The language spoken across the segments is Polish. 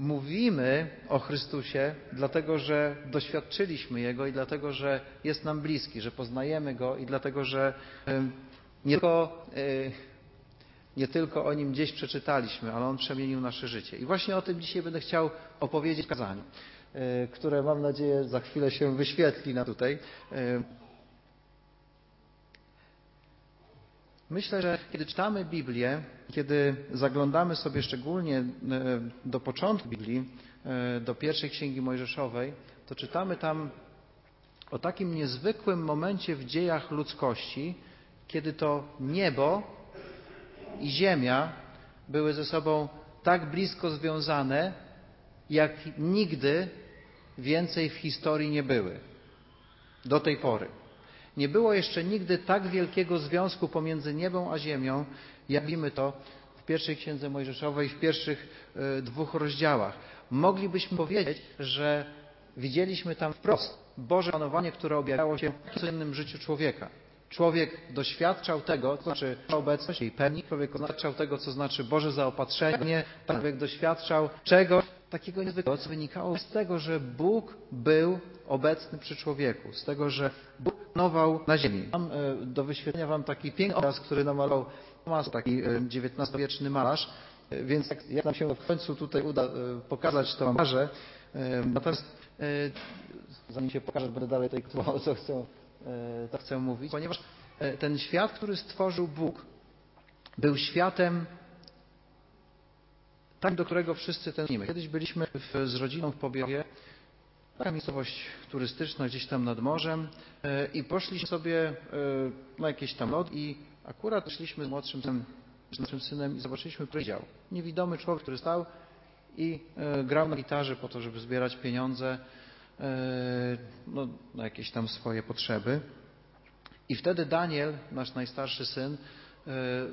mówimy o Chrystusie, dlatego że doświadczyliśmy Jego i dlatego, że jest nam bliski, że poznajemy Go i dlatego, że nie tylko, nie tylko o Nim gdzieś przeczytaliśmy, ale On przemienił nasze życie. I właśnie o tym dzisiaj będę chciał opowiedzieć w kazaniu, które mam nadzieję za chwilę się wyświetli na tutaj. Myślę, że kiedy czytamy Biblię, kiedy zaglądamy sobie szczególnie e, do początku Biblii, e, do pierwszej księgi Mojżeszowej, to czytamy tam o takim niezwykłym momencie w dziejach ludzkości, kiedy to niebo i ziemia były ze sobą tak blisko związane, jak nigdy więcej w historii nie były do tej pory. Nie było jeszcze nigdy tak wielkiego związku pomiędzy niebem a ziemią, jak widzimy to w pierwszej księdze Mojżeszowej, w pierwszych e, dwóch rozdziałach. Moglibyśmy powiedzieć, że widzieliśmy tam wprost Boże panowanie, które objawiało się w codziennym życiu człowieka. Człowiek doświadczał tego, co znaczy obecność i pełni. Człowiek doświadczał tego, co znaczy Boże zaopatrzenie. Człowiek doświadczał czegoś takiego niezwykłego, co wynikało z tego, że Bóg był obecny przy człowieku, z tego, że Bóg panował na ziemi. Mam e, do wyświetlenia Wam taki piękny obraz, który namalował Thomas, taki XIX-wieczny e, malarz, e, więc jak, jak nam się w końcu tutaj uda pokazać to marzę, natomiast zanim się pokaże, będę dalej tutaj co chcę, to chcę mówić, ponieważ ten świat, który stworzył Bóg, był światem tak, do którego wszyscy tęsknimy. Kiedyś byliśmy w, z rodziną w Pobiewie, taka miejscowość turystyczna gdzieś tam nad morzem e, i poszliśmy sobie e, na jakieś tam lot i akurat szliśmy z młodszym synem, z naszym synem i zobaczyliśmy przydział. Niewidomy człowiek, który stał i e, grał na gitarze po to, żeby zbierać pieniądze no, na jakieś tam swoje potrzeby. I wtedy Daniel, nasz najstarszy syn,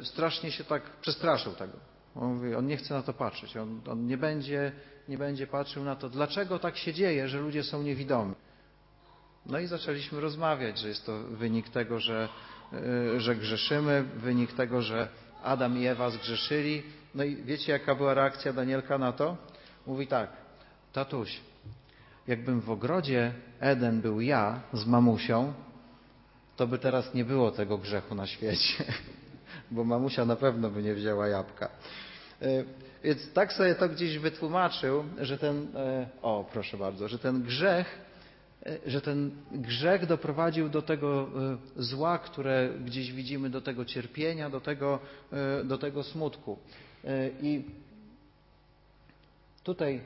strasznie się tak przestraszył tego. On mówi, on nie chce na to patrzeć. On, on nie, będzie, nie będzie patrzył na to, dlaczego tak się dzieje, że ludzie są niewidomi. No i zaczęliśmy rozmawiać, że jest to wynik tego, że, e, że grzeszymy, wynik tego, że Adam i Ewa zgrzeszyli. No i wiecie, jaka była reakcja Danielka na to? Mówi tak, tatuś, jakbym w ogrodzie Eden był ja z mamusią, to by teraz nie było tego grzechu na świecie, bo mamusia na pewno by nie wzięła jabłka. E, więc tak sobie to gdzieś wytłumaczył, że ten, e, o proszę bardzo, że ten grzech, e, że ten grzech doprowadził do tego zła, które gdzieś widzimy, do tego cierpienia, do tego, do tego smutku. I tutaj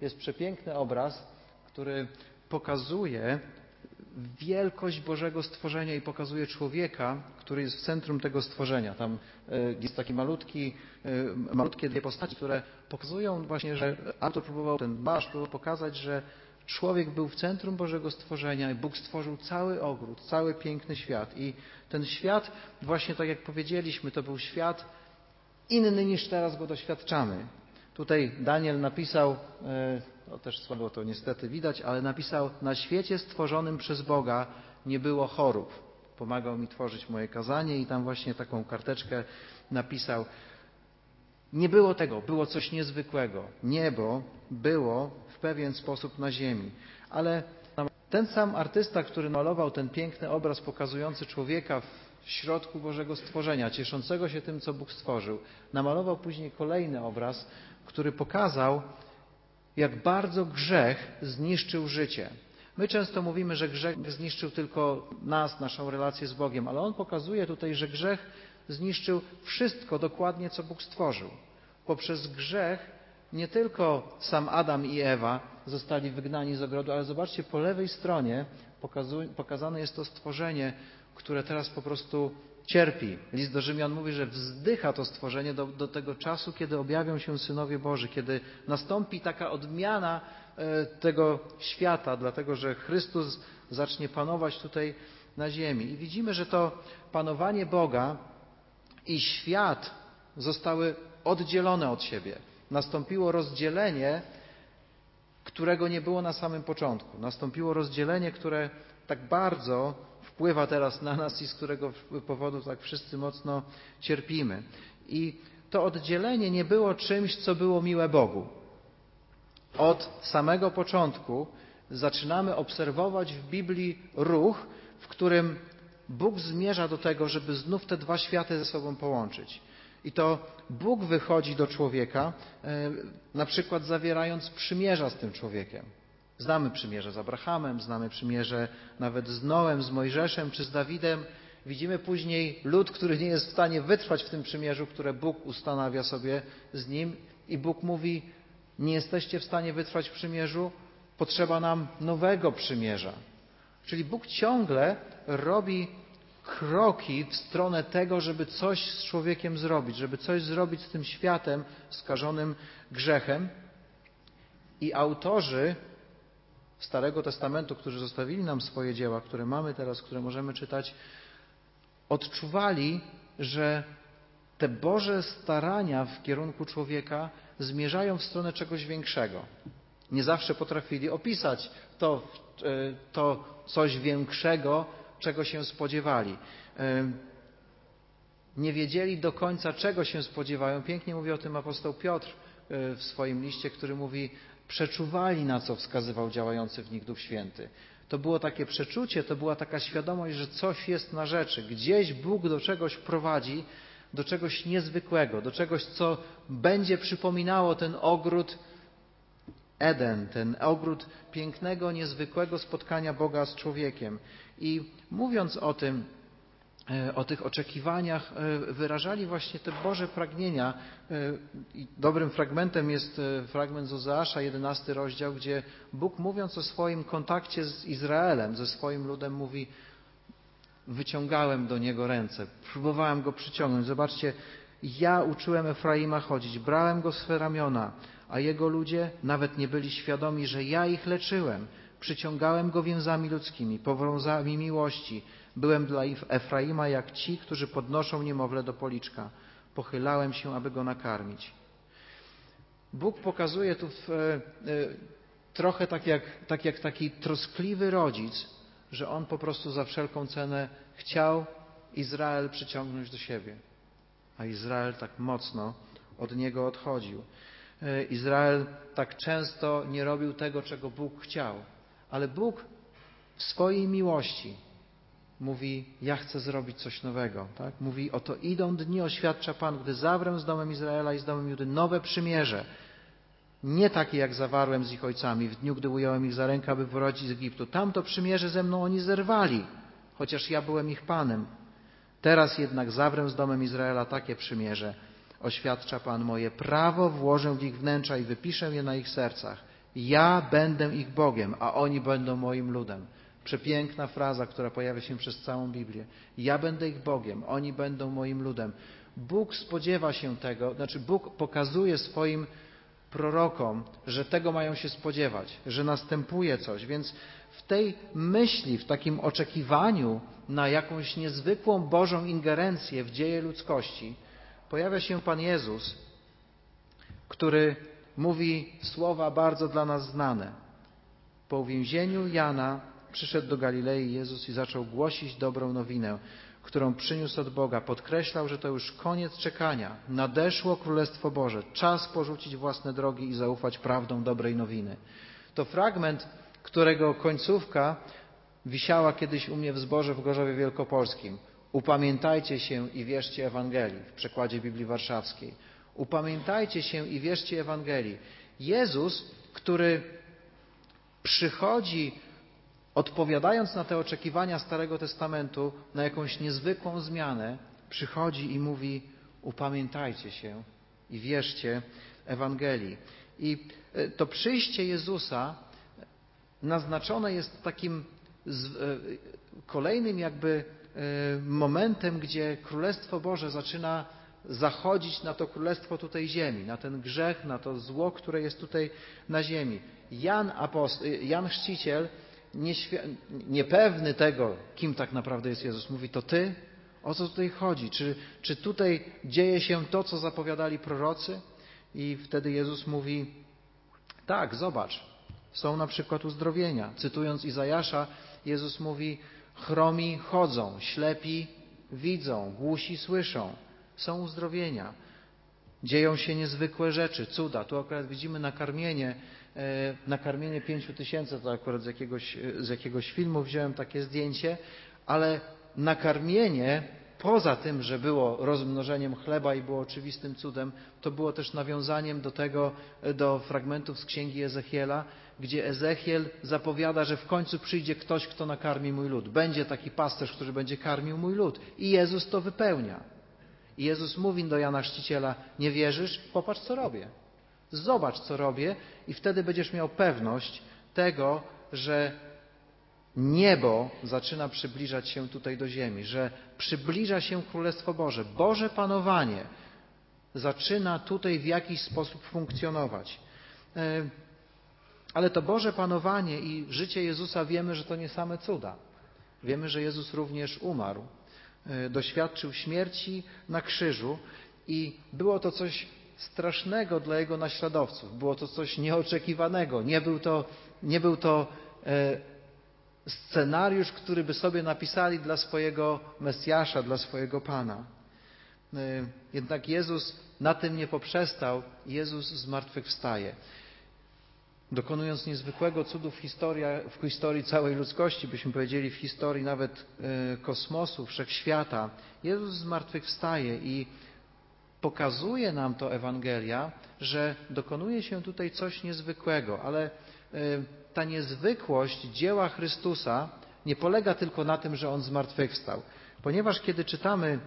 jest przepiękny obraz, który pokazuje wielkość Bożego stworzenia i pokazuje człowieka, który jest w centrum tego stworzenia. Tam e, jest takie malutki, e, malutkie dwie postaci, które pokazują właśnie, że autor próbował, ten Basz próbował pokazać, że człowiek był w centrum Bożego stworzenia i Bóg stworzył cały ogród, cały piękny świat. I ten świat, właśnie tak jak powiedzieliśmy, to był świat inny niż teraz go doświadczamy. Tutaj Daniel napisał, e, no też słabo to niestety widać, ale napisał: Na świecie stworzonym przez Boga nie było chorób. Pomagał mi tworzyć moje kazanie i tam właśnie taką karteczkę napisał. Nie było tego, było coś niezwykłego. Niebo było w pewien sposób na ziemi. Ale ten sam artysta, który malował ten piękny obraz pokazujący człowieka w środku Bożego stworzenia, cieszącego się tym, co Bóg stworzył, namalował później kolejny obraz, który pokazał, jak bardzo grzech zniszczył życie. My często mówimy, że grzech zniszczył tylko nas, naszą relację z Bogiem, ale on pokazuje tutaj, że grzech zniszczył wszystko dokładnie, co Bóg stworzył. Poprzez grzech nie tylko sam Adam i Ewa zostali wygnani z ogrodu, ale zobaczcie, po lewej stronie pokazane jest to stworzenie, które teraz po prostu cierpi. List do Rzymian mówi, że wzdycha to stworzenie do, do tego czasu, kiedy objawią się synowie Boży, kiedy nastąpi taka odmiana e, tego świata, dlatego że Chrystus zacznie panować tutaj na ziemi. I widzimy, że to panowanie Boga i świat zostały oddzielone od siebie. Nastąpiło rozdzielenie, którego nie było na samym początku. Nastąpiło rozdzielenie, które tak bardzo wpływa teraz na nas i z którego powodu tak wszyscy mocno cierpimy. I to oddzielenie nie było czymś, co było miłe Bogu. od samego początku zaczynamy obserwować w Biblii ruch, w którym Bóg zmierza do tego, żeby znów te dwa światy ze sobą połączyć. I to Bóg wychodzi do człowieka, e, na przykład zawierając przymierza z tym człowiekiem. Znamy przymierze z Abrahamem, znamy przymierze nawet z Noem, z Mojżeszem czy z Dawidem. Widzimy później lud, który nie jest w stanie wytrwać w tym przymierzu, które Bóg ustanawia sobie z nim i Bóg mówi, nie jesteście w stanie wytrwać w przymierzu, potrzeba nam nowego przymierza. Czyli Bóg ciągle robi kroki w stronę tego, żeby coś z człowiekiem zrobić, żeby coś zrobić z tym światem skażonym grzechem. I autorzy Starego Testamentu, którzy zostawili nam swoje dzieła, które mamy teraz, które możemy czytać, odczuwali, że te Boże starania w kierunku człowieka zmierzają w stronę czegoś większego. Nie zawsze potrafili opisać to, e, to coś większego, czego się spodziewali. E, nie wiedzieli do końca, czego się spodziewają. Pięknie mówi o tym apostoł Piotr e, w swoim liście, który mówi, przeczuwali, na co wskazywał działający w nich Duch Święty. To było takie przeczucie, to była taka świadomość, że coś jest na rzeczy. Gdzieś Bóg do czegoś prowadzi, do czegoś niezwykłego, do czegoś, co będzie przypominało ten ogród Eden, ten ogród pięknego, niezwykłego spotkania Boga z człowiekiem. I mówiąc o tym, o tych oczekiwaniach, e, wyrażali właśnie te Boże pragnienia. E, I dobrym fragmentem jest fragment z Ozeasza, 11 rozdział, gdzie Bóg mówiąc o swoim kontakcie z Izraelem, ze swoim ludem, mówi wyciągałem do niego ręce, próbowałem go przyciągnąć. Zobaczcie, ja uczyłem Efraima chodzić, brałem go w swe ramiona, a jego ludzie nawet nie byli świadomi, że ja ich leczyłem. Przyciągałem go więzami ludzkimi, powrozami miłości. Byłem dla Efraima jak ci, którzy podnoszą niemowlę do policzka. Pochylałem się, aby go nakarmić. Bóg pokazuje tu w, e, e, trochę tak jak, tak jak taki troskliwy rodzic, że on po prostu za wszelką cenę chciał Izrael przyciągnąć do siebie, a Izrael tak mocno od niego odchodził. E, Izrael tak często nie robił tego, czego Bóg chciał, ale Bóg w swojej miłości mówi: Ja chcę zrobić coś nowego. Tak? Mówi: Oto idą dni, oświadcza Pan, gdy zawrę z domem Izraela i z domem Judy nowe przymierze nie takie, jak zawarłem z ich ojcami w dniu, gdy ująłem ich za rękę, aby wyprowadzić z Egiptu. Tamto przymierze ze mną oni zerwali, chociaż ja byłem ich Panem. Teraz jednak zawrę z domem Izraela takie przymierze. Oświadcza Pan moje prawo, włożę w ich wnętrza i wypiszę je na ich sercach. Ja będę ich Bogiem, a oni będą moim ludem. Przepiękna fraza, która pojawia się przez całą Biblię. Ja będę ich Bogiem, oni będą moim ludem. Bóg spodziewa się tego, znaczy Bóg pokazuje swoim prorokom, że tego mają się spodziewać, że następuje coś. Więc w tej myśli, w takim oczekiwaniu na jakąś niezwykłą Bożą ingerencję w dzieje ludzkości, pojawia się Pan Jezus, który mówi słowa bardzo dla nas znane. Po uwięzieniu Jana przyszedł do Galilei Jezus i zaczął głosić dobrą nowinę którą przyniósł od Boga, podkreślał, że to już koniec czekania. Nadeszło Królestwo Boże. Czas porzucić własne drogi i zaufać prawdą dobrej nowiny. To fragment, którego końcówka wisiała kiedyś u mnie w zborze w Gorzowie Wielkopolskim. Upamiętajcie się i wierzcie Ewangelii w przekładzie Biblii Warszawskiej. Upamiętajcie się i wierzcie Ewangelii. Jezus, który przychodzi odpowiadając na te oczekiwania Starego Testamentu, na jakąś niezwykłą zmianę, przychodzi i mówi: Upamiętajcie się i wierzcie Ewangelii. I e, to przyjście Jezusa naznaczone jest takim e, kolejnym jakby e, momentem, gdzie Królestwo Boże zaczyna zachodzić na to królestwo tutaj ziemi, na ten grzech, na to zło, które jest tutaj na ziemi. Jan, apost- Jan Chrzciciel niepewny tego, kim tak naprawdę jest Jezus, mówi: To ty? O co tutaj chodzi? Czy, czy tutaj dzieje się to, co zapowiadali prorocy? I wtedy Jezus mówi: Tak, zobacz. Są na przykład uzdrowienia. Cytując Izajasza, Jezus mówi: Chromi chodzą, ślepi widzą, głusi słyszą. Są uzdrowienia. Dzieją się niezwykłe rzeczy, cuda. Tu akurat widzimy nakarmienie, nakarmienie pięciu tysięcy, to akurat z jakiegoś, z jakiegoś filmu wziąłem takie zdjęcie, ale nakarmienie poza tym, że było rozmnożeniem chleba i było oczywistym cudem, to było też nawiązaniem do tego, do fragmentów z księgi Ezechiela, gdzie Ezechiel zapowiada, że w końcu przyjdzie ktoś, kto nakarmi mój lud. Będzie taki pasterz, który będzie karmił mój lud. I Jezus to wypełnia. I Jezus mówi do Jana Chrzciciela, nie wierzysz? Popatrz, co robię. Zobacz, co robię i wtedy będziesz miał pewność tego, że niebo zaczyna przybliżać się tutaj do ziemi, że przybliża się Królestwo Boże. Boże panowanie zaczyna tutaj w jakiś sposób funkcjonować. E, ale to Boże panowanie i życie Jezusa wiemy, że to nie same cuda. Wiemy, że Jezus również umarł, doświadczył śmierci na krzyżu i było to coś strasznego dla Jego naśladowców. Było to coś nieoczekiwanego. Nie był to, nie był to e, scenariusz, który by sobie napisali dla swojego Mesjasza, dla swojego Pana. E, jednak Jezus na tym nie poprzestał. Jezus zmartwychwstaje. Dokonując niezwykłego cudu w historii, w historii całej ludzkości, byśmy powiedzieli w historii nawet e, kosmosu, wszechświata, Jezus zmartwychwstaje i pokazuje nam to Ewangelia, że dokonuje się tutaj coś niezwykłego, ale e, ta niezwykłość dzieła Chrystusa nie polega tylko na tym, że On zmartwychwstał. Ponieważ kiedy czytamy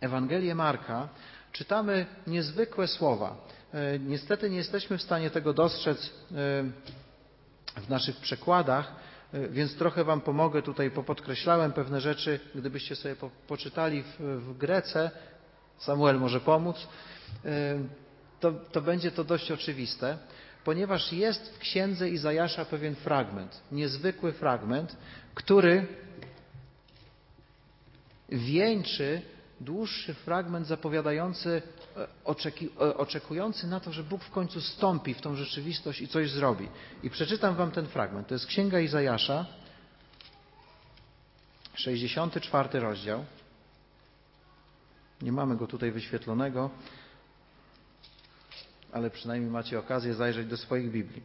Ewangelię Marka, czytamy niezwykłe słowa. E, niestety nie jesteśmy w stanie tego dostrzec e, w naszych przekładach, więc trochę Wam pomogę tutaj, popodkreślałem pewne rzeczy, gdybyście sobie po, poczytali w, w Grece, Samuel może pomóc, to, to będzie to dość oczywiste, ponieważ jest w księdze Izajasza pewien fragment, niezwykły fragment, który wieńczy dłuższy fragment zapowiadający, e, e, oczekujący na to, że Bóg w końcu stąpi w tą rzeczywistość i coś zrobi. I przeczytam Wam ten fragment. To jest Księga Izajasza, 64 rozdział. Nie mamy go tutaj wyświetlonego, ale przynajmniej macie okazję zajrzeć do swoich Biblii.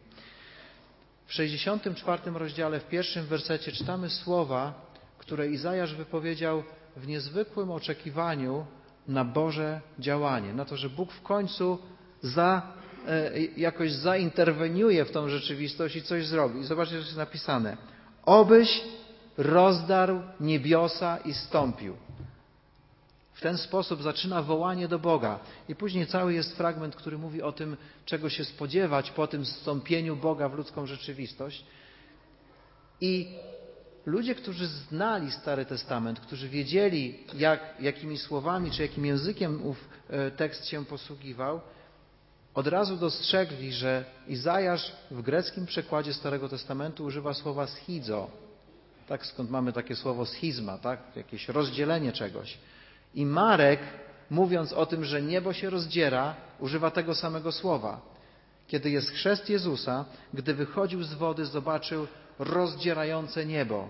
W 64 rozdziale, w pierwszym wersecie czytamy słowa, które Izajasz wypowiedział w niezwykłym oczekiwaniu na Boże działanie, na to, że Bóg w końcu za, e, jakoś zainterweniuje w tą rzeczywistość i coś zrobi. I zobaczcie, co jest napisane. Obyś rozdarł niebiosa i stąpił. W ten sposób zaczyna wołanie do Boga. I później cały jest fragment, który mówi o tym, czego się spodziewać po tym zstąpieniu Boga w ludzką rzeczywistość. I ludzie, którzy znali Stary Testament, którzy wiedzieli, jak, jakimi słowami czy jakim językiem ów e, tekst się posługiwał, od razu dostrzegli, że Izajasz w greckim przekładzie Starego Testamentu używa słowa schizo. Tak, skąd mamy takie słowo schizma, tak? Jakieś rozdzielenie czegoś. I Marek, mówiąc o tym, że niebo się rozdziera, używa tego samego słowa. Kiedy jest chrzest Jezusa, gdy wychodził z wody, zobaczył rozdzierające niebo,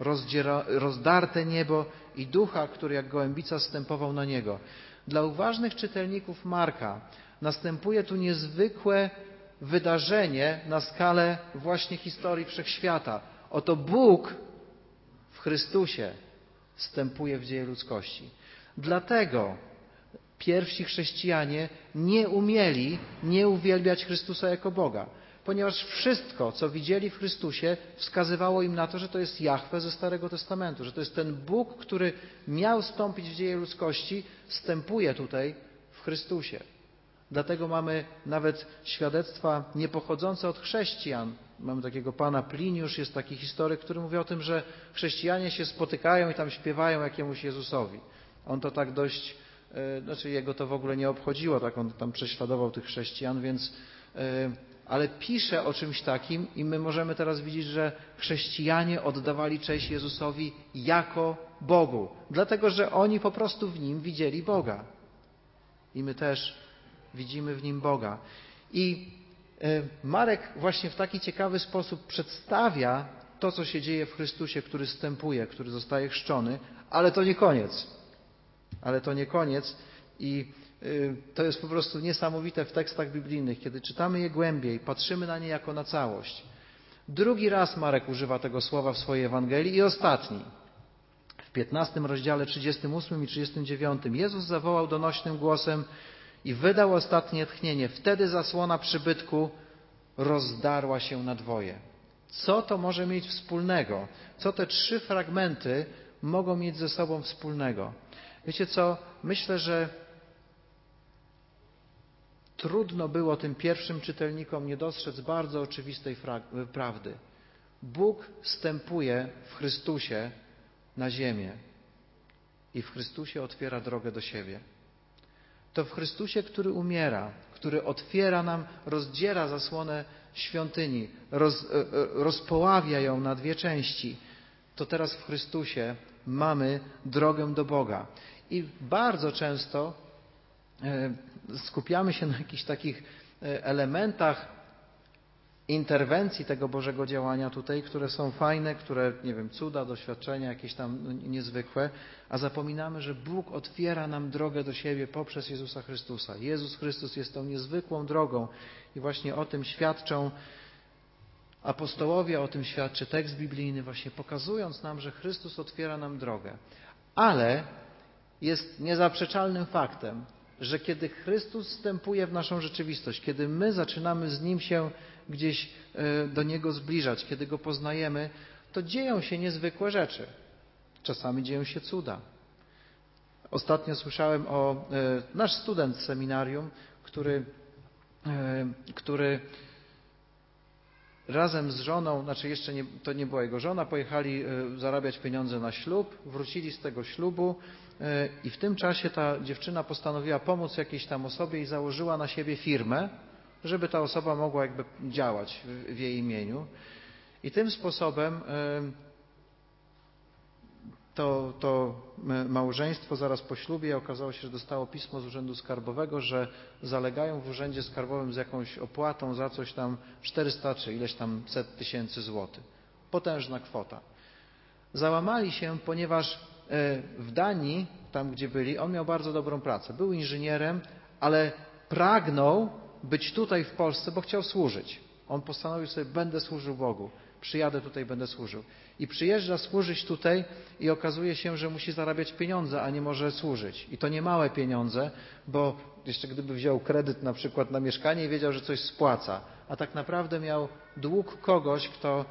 rozdziera, rozdarte niebo i ducha, który jak gołębica stępował na niego. Dla uważnych czytelników Marka następuje tu niezwykłe wydarzenie na skalę właśnie historii wszechświata. Oto Bóg w Chrystusie wstępuje w dzieje ludzkości. Dlatego pierwsi chrześcijanie nie umieli nie uwielbiać Chrystusa jako Boga, ponieważ wszystko, co widzieli w Chrystusie, wskazywało im na to, że to jest Jahwe ze Starego Testamentu, że to jest ten Bóg, który miał stąpić w dzieje ludzkości, wstępuje tutaj w Chrystusie. Dlatego mamy nawet świadectwa niepochodzące od chrześcijan. Mamy takiego pana Pliniusz, jest taki historyk, który mówi o tym, że chrześcijanie się spotykają i tam śpiewają jakiemuś Jezusowi. On to tak dość, e, znaczy jego to w ogóle nie obchodziło, tak on tam prześladował tych chrześcijan, więc, e, ale pisze o czymś takim i my możemy teraz widzieć, że chrześcijanie oddawali cześć Jezusowi jako Bogu, dlatego że oni po prostu w nim widzieli Boga. I my też widzimy w nim Boga. I e, Marek właśnie w taki ciekawy sposób przedstawia to, co się dzieje w Chrystusie, który stępuje, który zostaje chrzczony, ale to nie koniec ale to nie koniec. I y, to jest po prostu niesamowite w tekstach biblijnych, kiedy czytamy je głębiej, patrzymy na nie jako na całość. Drugi raz Marek używa tego słowa w swojej Ewangelii i ostatni. W 15 rozdziale 38 i 39 Jezus zawołał donośnym głosem i wydał ostatnie tchnienie. Wtedy zasłona przybytku rozdarła się na dwoje. Co to może mieć wspólnego? Co te trzy fragmenty mogą mieć ze sobą wspólnego? Wiecie co? Myślę, że trudno było tym pierwszym czytelnikom nie dostrzec bardzo oczywistej prawdy. Bóg wstępuje w Chrystusie na ziemię i w Chrystusie otwiera drogę do siebie. To w Chrystusie, który umiera, który otwiera nam, rozdziera zasłonę świątyni, roz, e, e, rozpoławia ją na dwie części, to teraz w Chrystusie mamy drogę do Boga. I bardzo często e, skupiamy się na jakichś takich elementach interwencji tego Bożego działania tutaj, które są fajne, które, nie wiem, cuda, doświadczenia jakieś tam no, niezwykłe, a zapominamy, że Bóg otwiera nam drogę do siebie poprzez Jezusa Chrystusa. Jezus Chrystus jest tą niezwykłą drogą i właśnie o tym świadczą apostołowie, o tym świadczy tekst biblijny, właśnie pokazując nam, że Chrystus otwiera nam drogę. Ale jest niezaprzeczalnym faktem, że kiedy Chrystus wstępuje w naszą rzeczywistość, kiedy my zaczynamy z Nim się gdzieś e, do Niego zbliżać, kiedy Go poznajemy, to dzieją się niezwykłe rzeczy. Czasami dzieją się cuda. Ostatnio słyszałem o e, nasz student z seminarium, który, e, który razem z żoną, znaczy jeszcze nie, to nie była jego żona, pojechali zarabiać pieniądze na ślub, wrócili z tego ślubu i w tym czasie ta dziewczyna postanowiła pomóc jakiejś tam osobie i założyła na siebie firmę, żeby ta osoba mogła jakby działać w jej imieniu. I tym sposobem to, to małżeństwo zaraz po ślubie okazało się, że dostało pismo z Urzędu Skarbowego, że zalegają w Urzędzie Skarbowym z jakąś opłatą za coś tam 400 czy ileś tam set tysięcy złotych. Potężna kwota. Załamali się, ponieważ e, w Danii, tam gdzie byli, on miał bardzo dobrą pracę. Był inżynierem, ale pragnął być tutaj w Polsce, bo chciał służyć. On postanowił sobie, będę służył Bogu, przyjadę tutaj, będę służył. I przyjeżdża służyć tutaj i okazuje się, że musi zarabiać pieniądze, a nie może służyć. I to nie małe pieniądze, bo jeszcze gdyby wziął kredyt na przykład na mieszkanie i wiedział, że coś spłaca, a tak naprawdę miał dług kogoś, kto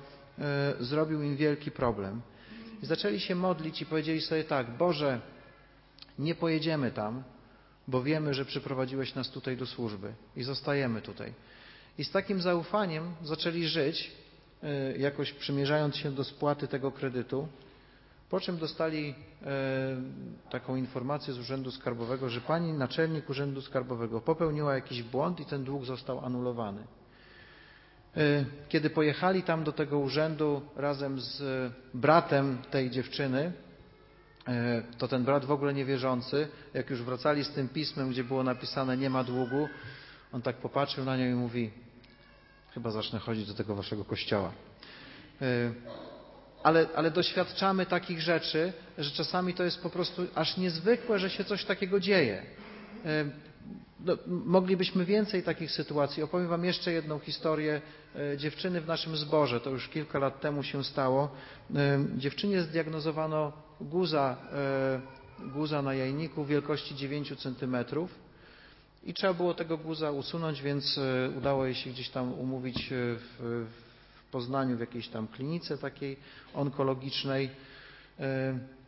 y, zrobił im wielki problem. I zaczęli się modlić i powiedzieli sobie tak, Boże, nie pojedziemy tam, bo wiemy, że przyprowadziłeś nas tutaj do służby i zostajemy tutaj. I z takim zaufaniem zaczęli żyć, jakoś przymierzając się do spłaty tego kredytu, po czym dostali e, taką informację z Urzędu Skarbowego, że pani naczelnik Urzędu Skarbowego popełniła jakiś błąd i ten dług został anulowany. E, kiedy pojechali tam do tego urzędu razem z bratem tej dziewczyny, E, to ten brat w ogóle niewierzący, jak już wracali z tym pismem, gdzie było napisane nie ma długu, on tak popatrzył na nią i mówi, chyba zacznę chodzić do tego waszego kościoła. E, ale, ale doświadczamy takich rzeczy, że czasami to jest po prostu aż niezwykłe, że się coś takiego dzieje. E, no, moglibyśmy więcej takich sytuacji. Opowiem Wam jeszcze jedną historię dziewczyny w naszym zborze. To już kilka lat temu się stało. Dziewczynie zdiagnozowano guza, e, guza na jajniku wielkości 9 cm i trzeba było tego guza usunąć, więc e, udało jej się gdzieś tam umówić e, w, w Poznaniu w jakiejś tam klinice takiej onkologicznej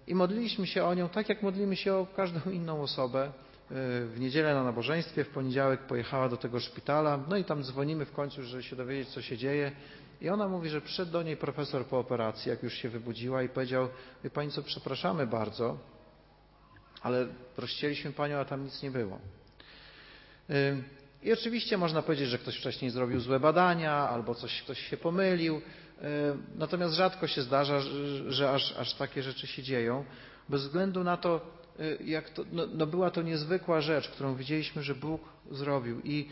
i modliliśmy się o nią tak, jak modlimy się o każdą inną osobę. W niedzielę na nabożeństwie, w poniedziałek pojechała do tego szpitala, no i tam dzwonimy w końcu, żeby się dowiedzieć, co się dzieje. I ona mówi, że przyszedł do niej profesor po operacji, jak już się wybudziła i powiedział, wie Pani co, przepraszamy bardzo, ale rozścieliśmy Panią, a tam nic nie było. I oczywiście można powiedzieć, że ktoś wcześniej zrobił złe badania albo coś, ktoś się pomylił, natomiast rzadko się zdarza, że aż, aż takie rzeczy się dzieją, bez względu na to, jak to, no, no była to niezwykła rzecz, którą widzieliśmy, że Bóg zrobił. I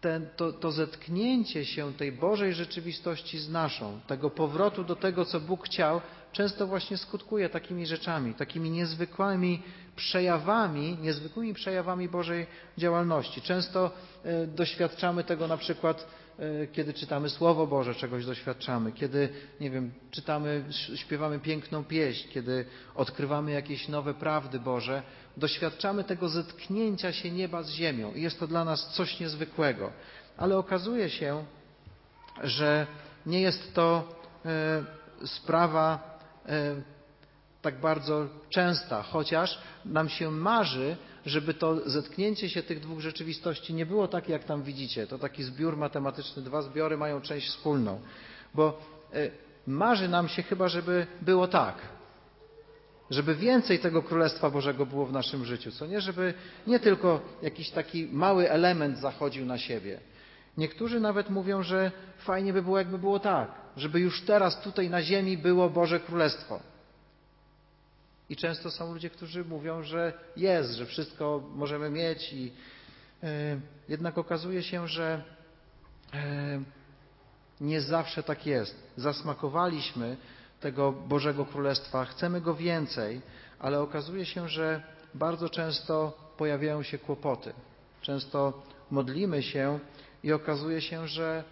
ten, to, to zetknięcie się tej Bożej rzeczywistości z naszą, tego powrotu do tego, co Bóg chciał, często właśnie skutkuje takimi rzeczami, takimi niezwykłymi przejawami, niezwykłymi przejawami Bożej działalności. Często e, doświadczamy tego na przykład, e, kiedy czytamy Słowo Boże, czegoś doświadczamy, kiedy, nie wiem, czytamy, śpiewamy piękną pieśń, kiedy odkrywamy jakieś nowe prawdy Boże, doświadczamy tego zetknięcia się nieba z ziemią i jest to dla nas coś niezwykłego. Ale okazuje się, że nie jest to e, sprawa tak bardzo częsta, chociaż nam się marzy, żeby to zetknięcie się tych dwóch rzeczywistości nie było takie, jak tam widzicie. To taki zbiór matematyczny, dwa zbiory mają część wspólną. Bo e, marzy nam się chyba, żeby było tak. Żeby więcej tego Królestwa Bożego było w naszym życiu, co nie? Żeby nie tylko jakiś taki mały element zachodził na siebie. Niektórzy nawet mówią, że fajnie by było, jakby było tak, żeby już teraz tutaj na ziemi było Boże Królestwo. I często są ludzie, którzy mówią, że jest, że wszystko możemy mieć i e, jednak okazuje się, że e, nie zawsze tak jest. Zasmakowaliśmy tego Bożego Królestwa, chcemy go więcej, ale okazuje się, że bardzo często pojawiają się kłopoty. Często modlimy się i okazuje się, że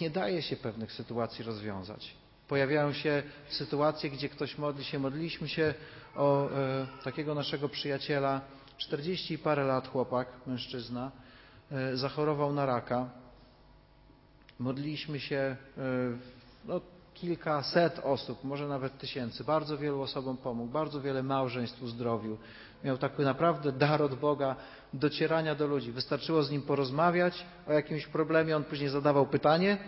nie daje się pewnych sytuacji rozwiązać. Pojawiają się sytuacje, gdzie ktoś modli się. Modliliśmy się o e, takiego naszego przyjaciela, 40 i parę lat chłopak, mężczyzna, e, zachorował na raka. Modliliśmy się e, no, kilkaset osób, może nawet tysięcy. Bardzo wielu osobom pomógł, bardzo wiele małżeństw uzdrowił. Miał taki naprawdę dar od Boga docierania do ludzi. Wystarczyło z nim porozmawiać o jakimś problemie, on później zadawał pytanie,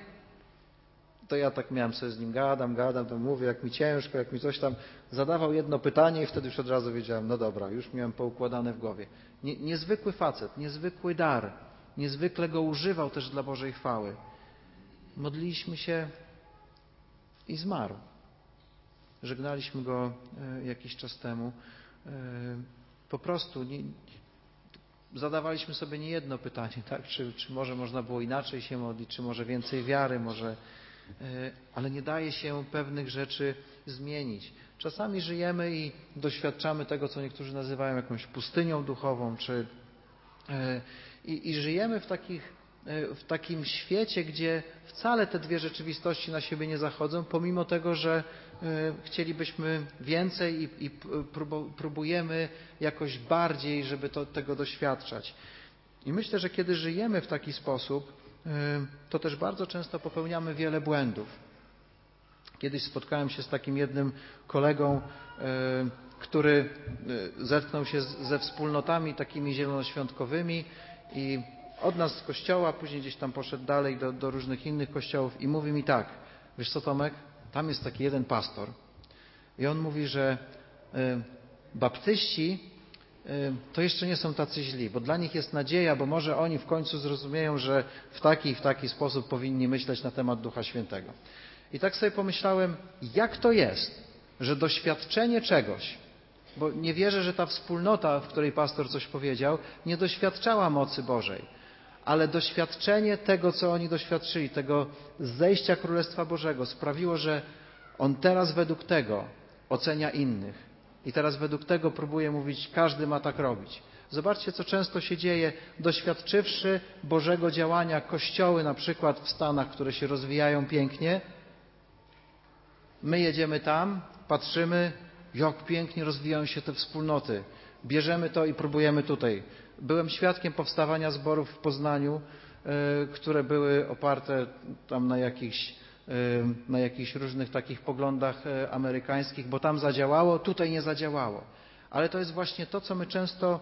to ja tak miałem sobie z nim gadam, gadam, to mówię, jak mi ciężko, jak mi coś tam. Zadawał jedno pytanie i wtedy już od razu wiedziałem, no dobra, już miałem poukładane w głowie. Nie, niezwykły facet, niezwykły dar, niezwykle go używał też dla Bożej chwały. Modliliśmy się i zmarł. Żegnaliśmy go e, jakiś czas temu. Po prostu nie, zadawaliśmy sobie nie jedno pytanie, tak? czy, czy może można było inaczej się modlić, czy może więcej wiary, może E, ale nie daje się pewnych rzeczy zmienić. Czasami żyjemy i doświadczamy tego, co niektórzy nazywają jakąś pustynią duchową, czy e, i, i żyjemy w, takich, w takim świecie, gdzie wcale te dwie rzeczywistości na siebie nie zachodzą, pomimo tego, że chcielibyśmy więcej i, i próbujemy jakoś bardziej, żeby to, tego doświadczać. I myślę, że kiedy żyjemy w taki sposób, to też bardzo często popełniamy wiele błędów. Kiedyś spotkałem się z takim jednym kolegą, który zetknął się ze wspólnotami takimi zielonoświątkowymi i od nas z kościoła, później gdzieś tam poszedł dalej do, do różnych innych kościołów i mówi mi tak, wiesz co Tomek, tam jest taki jeden pastor i on mówi, że baptyści to jeszcze nie są tacy źli, bo dla nich jest nadzieja, bo może oni w końcu zrozumieją, że w taki i w taki sposób powinni myśleć na temat Ducha Świętego. I tak sobie pomyślałem, jak to jest, że doświadczenie czegoś, bo nie wierzę, że ta wspólnota, w której pastor coś powiedział, nie doświadczała mocy Bożej, ale doświadczenie tego, co oni doświadczyli, tego zejścia Królestwa Bożego sprawiło, że on teraz według tego ocenia innych i teraz według tego próbuję mówić, każdy ma tak robić. Zobaczcie, co często się dzieje, doświadczywszy Bożego działania, kościoły na przykład w Stanach, które się rozwijają pięknie, my jedziemy tam, patrzymy, jak pięknie rozwijają się te wspólnoty. Bierzemy to i próbujemy tutaj. Byłem świadkiem powstawania zborów w Poznaniu, e, które były oparte tam na jakichś na jakichś różnych takich poglądach e, amerykańskich, bo tam zadziałało, tutaj nie zadziałało. Ale to jest właśnie to, co my często,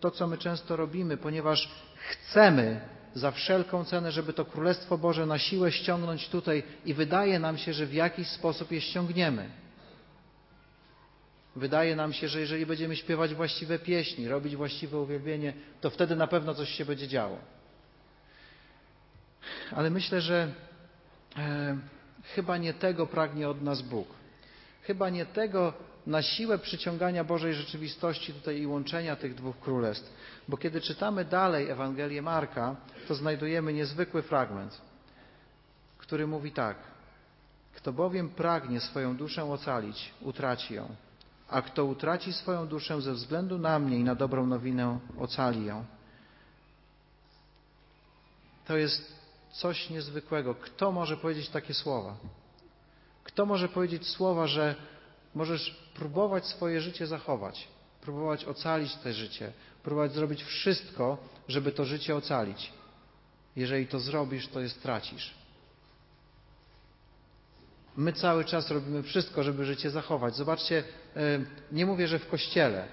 to, co my często robimy, ponieważ chcemy za wszelką cenę, żeby to Królestwo Boże na siłę ściągnąć tutaj i wydaje nam się, że w jakiś sposób je ściągniemy. Wydaje nam się, że jeżeli będziemy śpiewać właściwe pieśni, robić właściwe uwielbienie, to wtedy na pewno coś się będzie działo. Ale myślę, że e, chyba nie tego pragnie od nas Bóg. Chyba nie tego na siłę przyciągania Bożej rzeczywistości tutaj i łączenia tych dwóch królestw. Bo kiedy czytamy dalej Ewangelię Marka, to znajdujemy niezwykły fragment, który mówi tak. Kto bowiem pragnie swoją duszę ocalić, utraci ją, a kto utraci swoją duszę ze względu na mnie i na dobrą nowinę, ocali ją. To jest coś niezwykłego. Kto może powiedzieć takie słowa? Kto może powiedzieć słowa, że możesz próbować swoje życie zachować, próbować ocalić te życie, próbować zrobić wszystko, żeby to życie ocalić. Jeżeli to zrobisz, to je stracisz. My cały czas robimy wszystko, żeby życie zachować. Zobaczcie, e, nie mówię, że w kościele,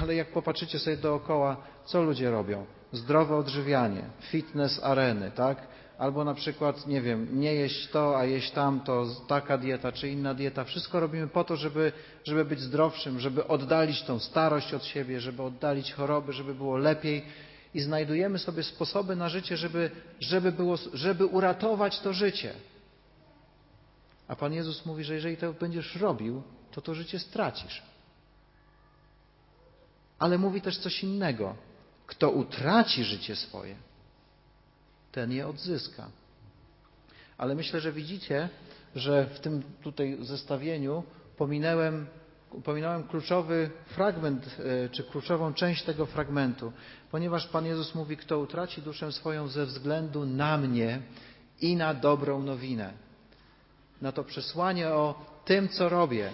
ale jak popatrzycie sobie dookoła, co ludzie robią? Zdrowe odżywianie, fitness areny, tak? Albo na przykład, nie wiem, nie jeść to, a jeść tamto, taka dieta czy inna dieta. Wszystko robimy po to, żeby, żeby być zdrowszym, żeby oddalić tą starość od siebie, żeby oddalić choroby, żeby było lepiej. I znajdujemy sobie sposoby na życie, żeby, żeby, było, żeby uratować to życie. A Pan Jezus mówi, że jeżeli to będziesz robił, to to życie stracisz. Ale mówi też coś innego. Kto utraci życie swoje, ten je odzyska. Ale myślę, że widzicie, że w tym tutaj zestawieniu pominąłem, pominąłem kluczowy fragment, e, czy kluczową część tego fragmentu, ponieważ Pan Jezus mówi, kto utraci duszę swoją ze względu na mnie i na dobrą nowinę. Na to przesłanie o tym, co robię,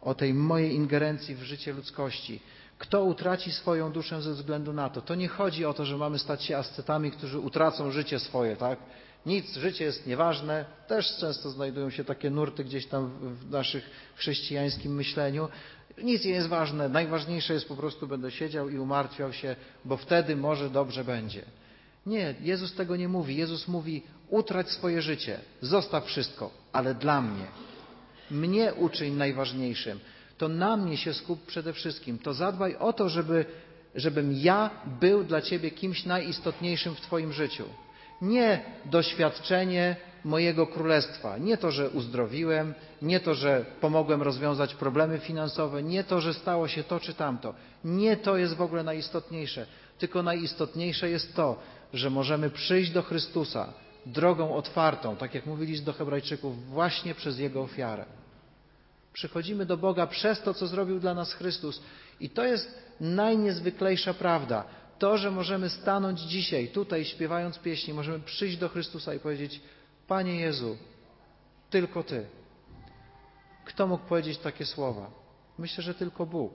o tej mojej ingerencji w życie ludzkości. Kto utraci swoją duszę ze względu na to? To nie chodzi o to, że mamy stać się ascetami, którzy utracą życie swoje, tak? Nic, życie jest nieważne. Też często znajdują się takie nurty gdzieś tam w naszych chrześcijańskim myśleniu. Nic nie jest ważne. Najważniejsze jest po prostu będę siedział i umartwiał się, bo wtedy może dobrze będzie. Nie, Jezus tego nie mówi. Jezus mówi utrać swoje życie, zostaw wszystko, ale dla mnie. Mnie uczyń najważniejszym to na mnie się skup przede wszystkim. To zadbaj o to, żeby, żebym ja był dla Ciebie kimś najistotniejszym w Twoim życiu. Nie doświadczenie mojego królestwa, nie to, że uzdrowiłem, nie to, że pomogłem rozwiązać problemy finansowe, nie to, że stało się to czy tamto. Nie to jest w ogóle najistotniejsze, tylko najistotniejsze jest to, że możemy przyjść do Chrystusa drogą otwartą, tak jak mówili do Hebrajczyków, właśnie przez Jego ofiarę. Przychodzimy do Boga przez to, co zrobił dla nas Chrystus. I to jest najniezwyklejsza prawda. To, że możemy stanąć dzisiaj, tutaj śpiewając pieśni, możemy przyjść do Chrystusa i powiedzieć: Panie Jezu, tylko Ty. Kto mógł powiedzieć takie słowa? Myślę, że tylko Bóg.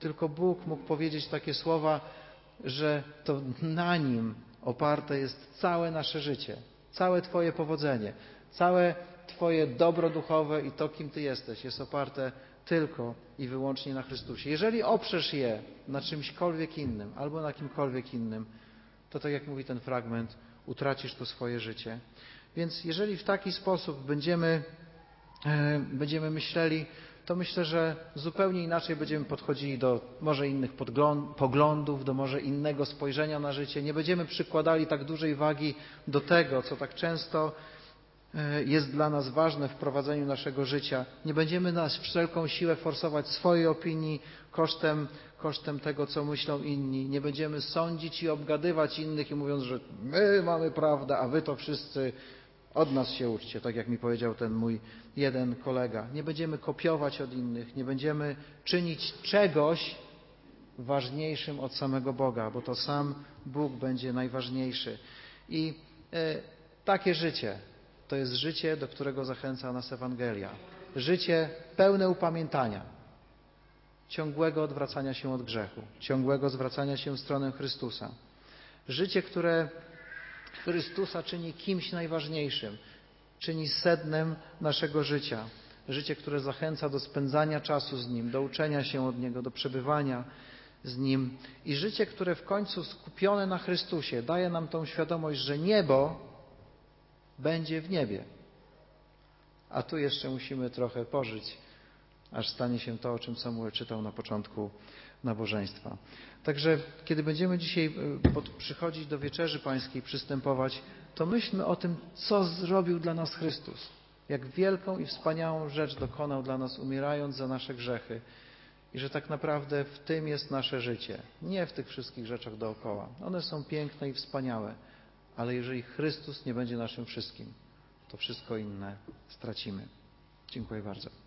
Tylko Bóg mógł powiedzieć takie słowa, że to na Nim oparte jest całe nasze życie, całe Twoje powodzenie, całe Twoje dobro duchowe i to, kim Ty jesteś, jest oparte tylko i wyłącznie na Chrystusie. Jeżeli oprzesz je na czymśkolwiek innym albo na kimkolwiek innym, to tak jak mówi ten fragment, utracisz to swoje życie. Więc jeżeli w taki sposób będziemy, e, będziemy myśleli, to myślę, że zupełnie inaczej będziemy podchodzili do może innych poglądów, do może innego spojrzenia na życie. Nie będziemy przykładali tak dużej wagi do tego, co tak często E, jest dla nas ważne w prowadzeniu naszego życia. Nie będziemy nas wszelką siłę forsować swojej opinii kosztem, kosztem tego, co myślą inni. Nie będziemy sądzić i obgadywać innych i mówiąc, że my mamy prawdę, a wy to wszyscy od nas się uczcie, tak jak mi powiedział ten mój jeden kolega. Nie będziemy kopiować od innych, nie będziemy czynić czegoś ważniejszym od samego Boga, bo to sam Bóg będzie najważniejszy. I e, takie życie, to jest życie, do którego zachęca nas Ewangelia. Życie pełne upamiętania, ciągłego odwracania się od grzechu, ciągłego zwracania się w stronę Chrystusa. Życie, które Chrystusa czyni kimś najważniejszym, czyni sednem naszego życia. Życie, które zachęca do spędzania czasu z Nim, do uczenia się od Niego, do przebywania z Nim. I życie, które w końcu skupione na Chrystusie daje nam tą świadomość, że niebo będzie w niebie. A tu jeszcze musimy trochę pożyć, aż stanie się to, o czym Samuel czytał na początku nabożeństwa. Także kiedy będziemy dzisiaj e, przychodzić do wieczerzy pańskiej, przystępować, to myślmy o tym, co zrobił dla nas Chrystus. Jak wielką i wspaniałą rzecz dokonał dla nas, umierając za nasze grzechy. I że tak naprawdę w tym jest nasze życie, nie w tych wszystkich rzeczach dookoła. One są piękne i wspaniałe, ale jeżeli Chrystus nie będzie naszym wszystkim, to wszystko inne stracimy. Dziękuję bardzo.